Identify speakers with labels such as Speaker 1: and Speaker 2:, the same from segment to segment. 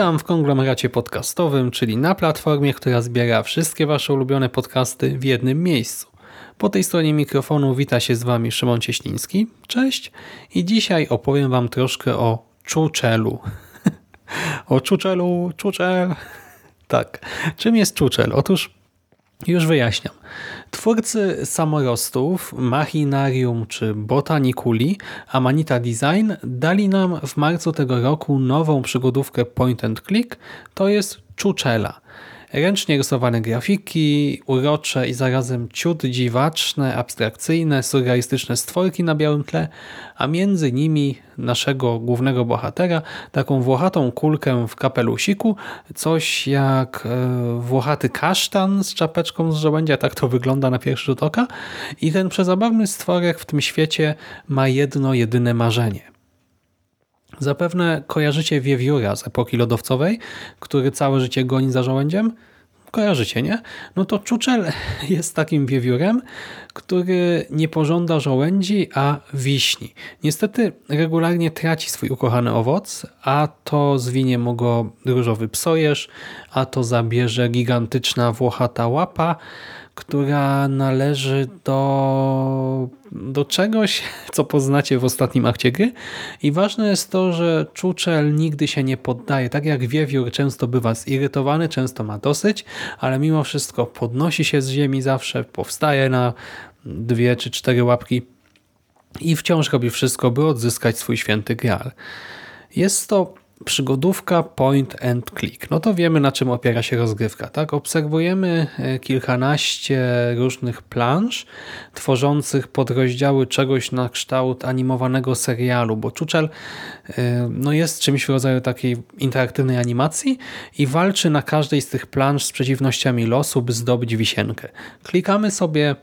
Speaker 1: Witam w konglomeracie podcastowym, czyli na platformie, która zbiera wszystkie Wasze ulubione podcasty w jednym miejscu. Po tej stronie mikrofonu wita się z Wami Szymon Cieśliński. Cześć i dzisiaj opowiem Wam troszkę o czuczelu. o czuczelu, czuczel. Tak. Czym jest czuczel? Otóż już wyjaśniam. Twórcy samorostów Machinarium czy Botaniculi Amanita Design dali nam w marcu tego roku nową przygodówkę point and click, to jest Czuczela. Ręcznie rysowane grafiki, urocze i zarazem ciut dziwaczne, abstrakcyjne, surrealistyczne stworki na białym tle, a między nimi naszego głównego bohatera, taką włochatą kulkę w kapelusiku, coś jak e, włochaty kasztan z czapeczką z żołędzia, tak to wygląda na pierwszy rzut oka. I ten przezabawny stworek w tym świecie ma jedno jedyne marzenie – Zapewne kojarzycie wiewióra z epoki lodowcowej, który całe życie goni za żołędziem? Kojarzycie, nie? No to Czuczel jest takim wiewiórem, który nie pożąda żołędzi, a wiśni. Niestety regularnie traci swój ukochany owoc, a to zwinie mu go różowy psojerz, a to zabierze gigantyczna włochata łapa, która należy do, do czegoś, co poznacie w ostatnim akcie gry. I ważne jest to, że Czuczel nigdy się nie poddaje. Tak jak wiewiór często bywa zirytowany, często ma dosyć, ale mimo wszystko podnosi się z ziemi zawsze, powstaje na dwie czy cztery łapki i wciąż robi wszystko, by odzyskać swój święty graal. Jest to przygodówka point and click. No to wiemy na czym opiera się rozgrywka. Tak? Obserwujemy e, kilkanaście różnych planż tworzących podrozdziały czegoś na kształt animowanego serialu, bo Czuczel e, no jest czymś w rodzaju takiej interaktywnej animacji i walczy na każdej z tych planż z przeciwnościami losu, by zdobyć wisienkę. Klikamy sobie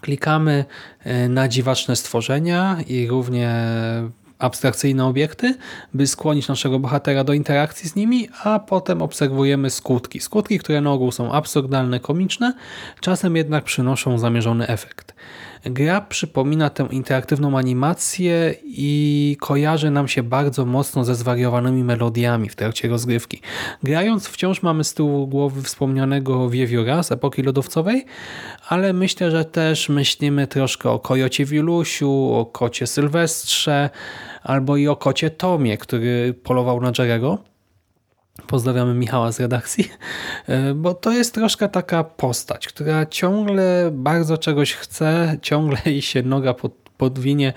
Speaker 1: klikamy e, na dziwaczne stworzenia i równie abstrakcyjne obiekty, by skłonić naszego bohatera do interakcji z nimi, a potem obserwujemy skutki. Skutki, które na ogół są absurdalne, komiczne, czasem jednak przynoszą zamierzony efekt. Gra przypomina tę interaktywną animację i kojarzy nam się bardzo mocno ze zwariowanymi melodiami w trakcie rozgrywki. Grając wciąż mamy z tyłu głowy wspomnianego wiewióra z epoki lodowcowej, ale myślę, że też myślimy troszkę o kojocie Wilusiu, o kocie Sylwestrze albo i o kocie Tomie, który polował na Jerego. Pozdrawiamy Michała z redakcji, e, bo to jest troszkę taka postać, która ciągle bardzo czegoś chce, ciągle jej się noga pod podwinie,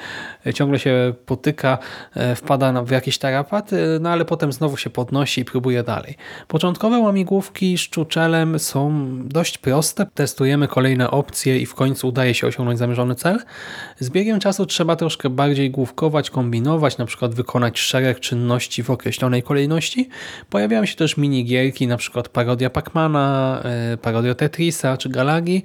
Speaker 1: ciągle się potyka, e, wpada w jakieś tarapaty, no ale potem znowu się podnosi i próbuje dalej. Początkowe łamigłówki z czuczelem są dość proste. Testujemy kolejne opcje i w końcu udaje się osiągnąć zamierzony cel. Z biegiem czasu trzeba troszkę bardziej główkować, kombinować, na przykład wykonać szereg czynności w określonej kolejności. Pojawiają się też minigierki, na przykład parodia Pacmana, e, parodia Tetrisa czy Galagi.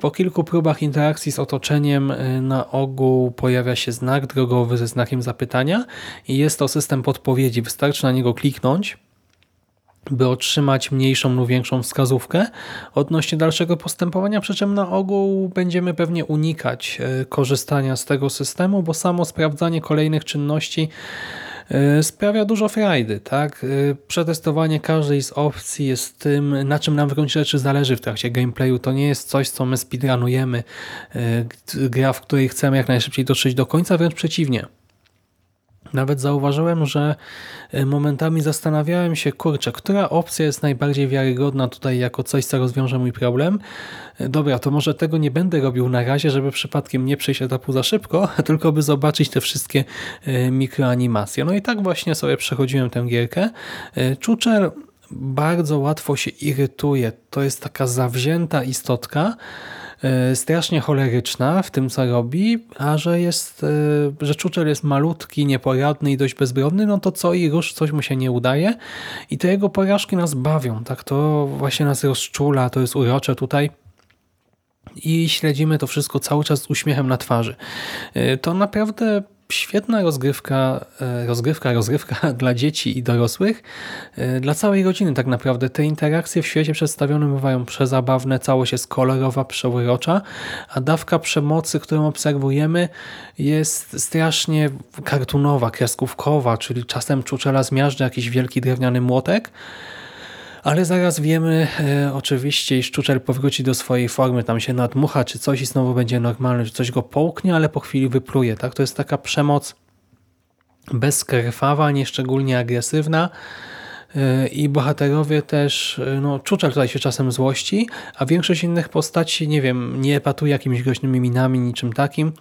Speaker 1: Po kilku próbach interakcji z otoczeniem e, na ogół pojawia się znak drogowy ze znakiem zapytania i jest to system podpowiedzi. Wystarczy na niego kliknąć, by otrzymać mniejszą lub większą wskazówkę odnośnie dalszego postępowania, przy czym na ogół będziemy pewnie unikać e, korzystania z tego systemu, bo samo sprawdzanie kolejnych czynności sprawia dużo frajdy. Tak? E, przetestowanie każdej z opcji jest tym, na czym nam w gruncie rzeczy zależy w trakcie gameplayu. To nie jest coś, co my speedrunujemy. E, gra, w której chcemy jak najszybciej dotrzeć do końca, wręcz przeciwnie. Nawet zauważyłem, że e, momentami zastanawiałem się, kurczę, która opcja jest najbardziej wiarygodna tutaj jako coś, co rozwiąże mój problem. E, dobra, to może tego nie będę robił na razie, żeby przypadkiem nie przejść etapu za szybko, tylko by zobaczyć te wszystkie e, mikroanimacje. No i tak właśnie sobie przechodziłem tę gierkę. Czuczer bardzo łatwo się irytuje. To jest taka zawzięta istotka, strasznie choleryczna w tym, co robi, a że jest, e, że Czuczel jest malutki, nieporadny i dość bezbronny, no to co i rusz coś mu się nie udaje i te jego porażki nas bawią, tak? To właśnie nas rozczula, to jest urocze tutaj i śledzimy to wszystko cały czas z uśmiechem na twarzy. E, to naprawdę świetna rozgrywka, e, rozgrywka, rozgrywka dla dzieci i dorosłych, e, dla całej rodziny tak naprawdę. Te interakcje w świecie przedstawionym bywają przezabawne, całość jest kolorowa, przeurocza, a dawka przemocy, którą obserwujemy jest strasznie kartunowa, kreskówkowa, czyli czasem czuczela zmiażdża jakiś wielki drewniany młotek, ale zaraz wiemy e, oczywiście, iż Czuczel powróci do swojej formy, tam się nadmucha czy coś i znowu będzie normalne, że coś go połknie, ale po chwili wypluje. Tak? To jest taka przemoc bezkrwawa, nieszczególnie agresywna e, i bohaterowie też, e, no Czuczel tutaj się czasem złości, a większość innych postaci, nie wiem, nie epatuje jakimiś groźnymi minami, niczym takim.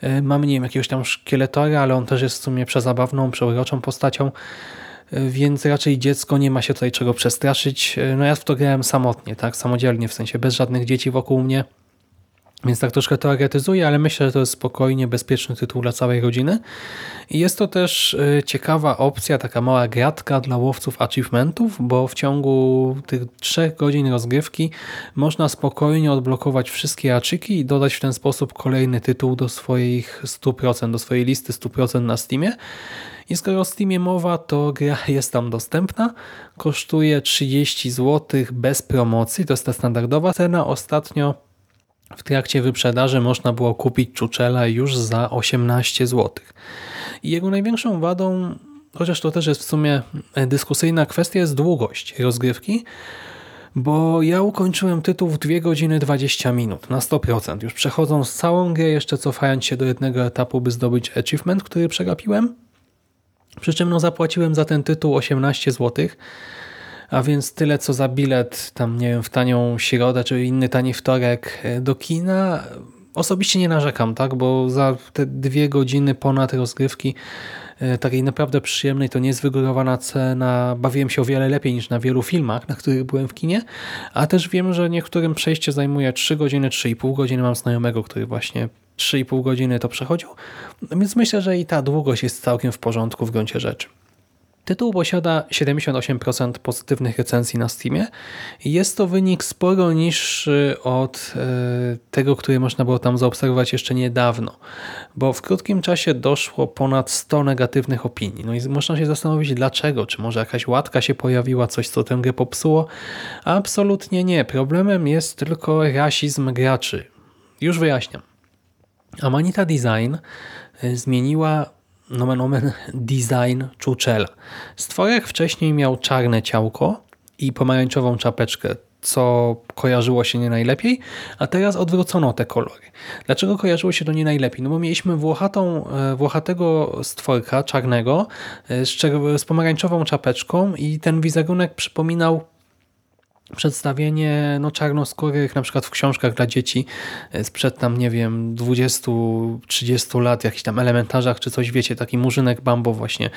Speaker 1: E, Mamy, nie wiem, jakiegoś tam szkieletora, ale on też jest w sumie przezabawną, przeuroczą postacią więc raczej dziecko nie ma się tutaj czego przestraszyć. No ja w to grałem samotnie, tak, samodzielnie, w sensie bez żadnych dzieci wokół mnie, więc tak troszkę teoretyzuję, ale myślę, że to jest spokojnie bezpieczny tytuł dla całej rodziny. I jest to też e, ciekawa opcja, taka mała gratka dla łowców achievementów, bo w ciągu tych trzech godzin rozgrywki można spokojnie odblokować wszystkie aczyki i dodać w ten sposób kolejny tytuł do swoich 100%, do swojej listy 100% na Steamie. I skoro o Steamie mowa, to gra jest tam dostępna. Kosztuje 30 zł bez promocji, to jest ta standardowa cena. Ostatnio w trakcie wyprzedaży można było kupić Czuczela już za 18 zł. I jego największą wadą, chociaż to też jest w sumie dyskusyjna kwestia, jest długość rozgrywki, bo ja ukończyłem tytuł w 2 godziny 20 minut na 100%. Już przechodząc całą grę, jeszcze cofając się do jednego etapu, by zdobyć achievement, który przegapiłem. Przy czym no, zapłaciłem za ten tytuł 18 zł, a więc tyle co za bilet tam nie wiem w tanią środę czy inny tani wtorek e, do kina. Osobiście nie narzekam, tak, bo za te dwie godziny ponad rozgrywki e, takiej naprawdę przyjemnej, to nie jest wygórowana cena. Bawiłem się o wiele lepiej niż na wielu filmach, na których byłem w kinie, a też wiem, że niektórym przejście zajmuje 3 godziny, 3,5 godziny. Mam znajomego, który właśnie 3,5 godziny to przechodził, więc myślę, że i ta długość jest całkiem w porządku w gruncie rzeczy. Tytuł posiada 78% pozytywnych recenzji na Steamie i jest to wynik sporo niższy od e, tego, który można było tam zaobserwować jeszcze niedawno, bo w krótkim czasie doszło ponad 100 negatywnych opinii. No i można się zastanowić dlaczego, czy może jakaś łatka się pojawiła, coś co tę grę popsuło? Absolutnie nie. Problemem jest tylko rasizm graczy. Już wyjaśniam. Amanita Design e, zmieniła nomen omen design Czuczela. Stworek wcześniej miał czarne ciałko i pomarańczową czapeczkę, co kojarzyło się nie najlepiej, a teraz odwrócono te kolory. Dlaczego kojarzyło się to nie najlepiej? No bo mieliśmy włochatą, e, włochatego stworka czarnego e, z, z pomarańczową czapeczką i ten wizerunek przypominał przedstawienie no, czarnoskórych na przykład w książkach dla dzieci e, sprzed tam, nie wiem, 20-30 lat, jakichś tam elementarzach czy coś, wiecie, taki murzynek bambo właśnie e,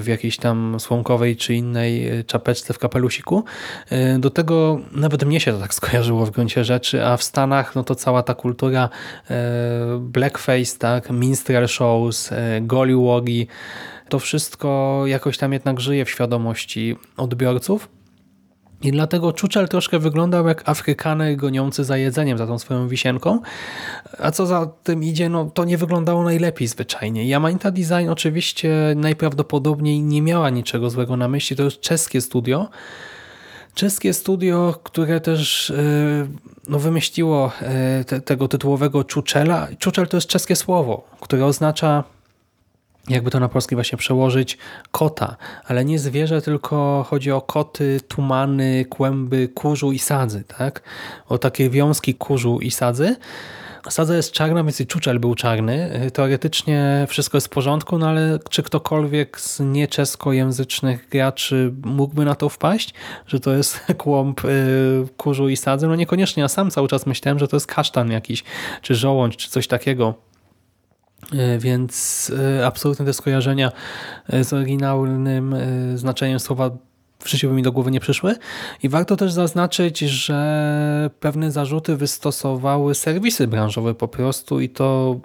Speaker 1: w jakiejś tam słomkowej czy innej e, czapeczce w kapelusiku. Do tego nawet mnie się to tak skojarzyło w gruncie rzeczy, a w Stanach no to cała ta kultura blackface, tak, minstrel shows, gollywoggy, to wszystko jakoś tam jednak żyje w świadomości odbiorców. I dlatego Czuczel troszkę wyglądał jak Afrykaner goniący za jedzeniem, za tą swoją wisienką. A co za tym idzie, no to nie wyglądało najlepiej zwyczajnie. Yamaita Design oczywiście najprawdopodobniej nie miała niczego złego na myśli. To jest czeskie studio. Czeskie studio, które też e, no, wymyśliło e, te, tego tytułowego Czuczela. Czuczel to jest czeskie słowo, które oznacza jakby to na polski właśnie przełożyć, kota, ale nie zwierzę, tylko chodzi o koty, tumany, kłęby, kurzu i sadzy, tak? O takie wiązki kurzu i sadzy. Sadza jest czarna, więc i czuczel był czarny. Teoretycznie wszystko jest w porządku, no ale czy ktokolwiek z nieczeskojęzycznych graczy mógłby na to wpaść, że to jest kłąb y, kurzu i sadzy? No niekoniecznie, ja sam cały czas myślałem, że to jest kasztan jakiś, czy żołądź, czy coś takiego więc e, absolutnie te skojarzenia e, z oryginalnym znaczeniem słowa w życiu by mi do głowy nie przyszły. I warto też zaznaczyć, że pewne zarzuty wystosowały serwisy branżowe po prostu i to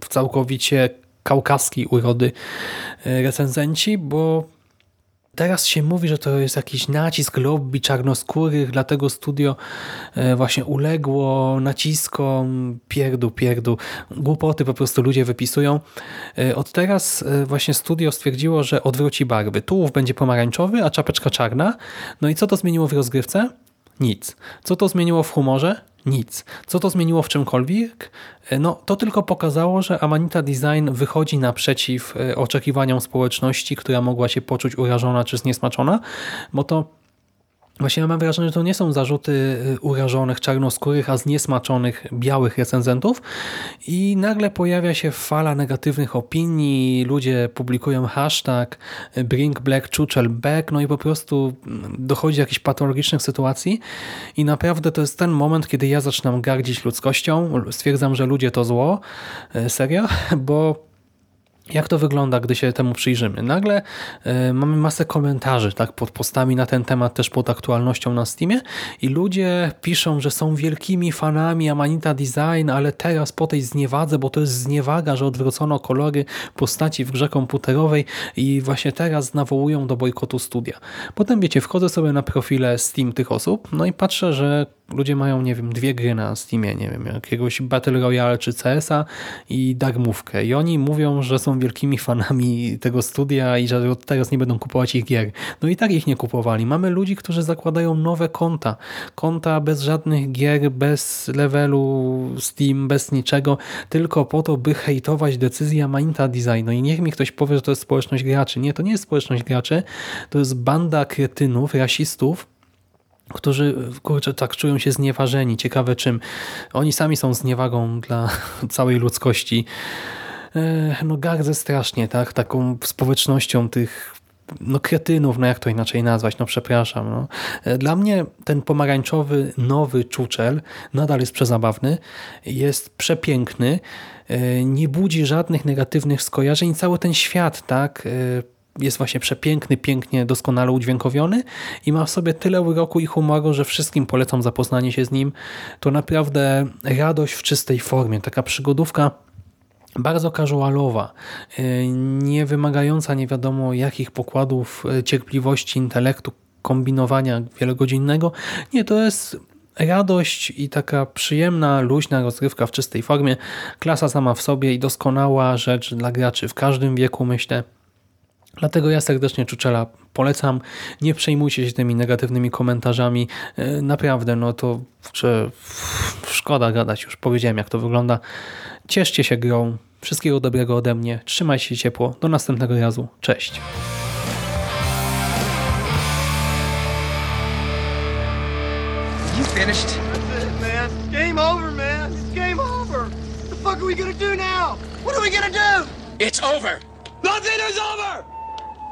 Speaker 1: w całkowicie kaukaskiej urody e, recenzenci, bo Teraz się mówi, że to jest jakiś nacisk lobby czarnoskórych, dlatego studio e, właśnie uległo naciskom, pierdu, pierdu, głupoty po prostu ludzie wypisują. E, Od teraz e, właśnie studio stwierdziło, że odwróci barwy. Tułów będzie pomarańczowy, a czapeczka czarna. No i co to zmieniło w rozgrywce? Nic. Co to zmieniło w humorze? Nic. Co to zmieniło w czymkolwiek? E, No, to tylko pokazało, że Amanita Design wychodzi naprzeciw e, oczekiwaniom społeczności, która mogła się poczuć urażona czy zniesmaczona, bo to Właśnie ja mam wrażenie, że to nie są zarzuty y, urażonych, czarnoskórych, a zniesmaczonych białych recenzentów. I nagle pojawia się fala negatywnych opinii, ludzie publikują hashtag y, bring black chuchel back, no i po prostu mm, dochodzi do jakichś patologicznych sytuacji. I naprawdę to jest ten moment, kiedy ja zaczynam gardzić ludzkością, stwierdzam, że ludzie to zło, y, serio, bo jak to wygląda, gdy się temu przyjrzymy? Nagle y, mamy masę komentarzy tak, pod postami na ten temat, też pod aktualnością na Steamie i ludzie piszą, że są wielkimi fanami Amanita Design, ale teraz po tej zniewadze, bo to jest zniewaga, że odwrócono kolory postaci w grze komputerowej i właśnie teraz nawołują do bojkotu studia. Potem wiecie, wchodzę sobie na profile Steam tych osób, no i patrzę, że ludzie mają, nie wiem, dwie gry na Steamie, nie wiem, jakiegoś Battle Royale czy CS-a i darmówkę. I oni mówią, że są wielkimi fanami tego studia i że od teraz nie będą kupować ich gier. No i tak ich nie kupowali. Mamy ludzi, którzy zakładają nowe konta. Konta bez żadnych gier, bez levelu Steam, bez niczego, tylko po to, by hejtować decyzję Amanita Design. No i niech mi ktoś powie, że to jest społeczność graczy. Nie, to nie jest społeczność graczy, to jest banda kretynów, rasistów, którzy kurczę, tak czują się znieważeni. Ciekawe czym. Oni sami są zniewagą dla całej ludzkości. No gardzę strasznie, tak? Taką społecznością tych no kretynów, no jak to inaczej nazwać, no przepraszam. No. E, Dla mnie ten pomarańczowy, nowy czuczel nadal jest przezabawny, jest przepiękny, e, nie budzi żadnych negatywnych skojarzeń. Cały ten świat, tak, e, jest właśnie przepiękny, pięknie, doskonale udźwiękowiony i ma w sobie tyle uroku i humoru, że wszystkim polecam zapoznanie się z nim. To naprawdę radość w czystej formie, taka przygodówka bardzo casualowa, y, nie wymagająca nie wiadomo jakich pokładów y, cierpliwości, intelektu, kombinowania wielogodzinnego. Nie, to jest radość i taka przyjemna, luźna rozgrywka w czystej formie. Klasa sama w sobie i doskonała rzecz dla graczy w każdym wieku, myślę. Dlatego ja serdecznie Czuczela polecam. Nie przejmujcie się tymi negatywnymi komentarzami. E, Naprawdę, no to że, szkoda gadać, już powiedziałem jak to wygląda. Cieszcie się grą. Wszystkiego dobrego ode mnie. Trzymajcie się ciepło. Do następnego razu. Cześć.
Speaker 2: You finished?
Speaker 3: That's it, man. It's game over, man. It's game over. What the fuck are we gonna do now? What are we gonna do?
Speaker 2: It's over.
Speaker 3: Nothing is over!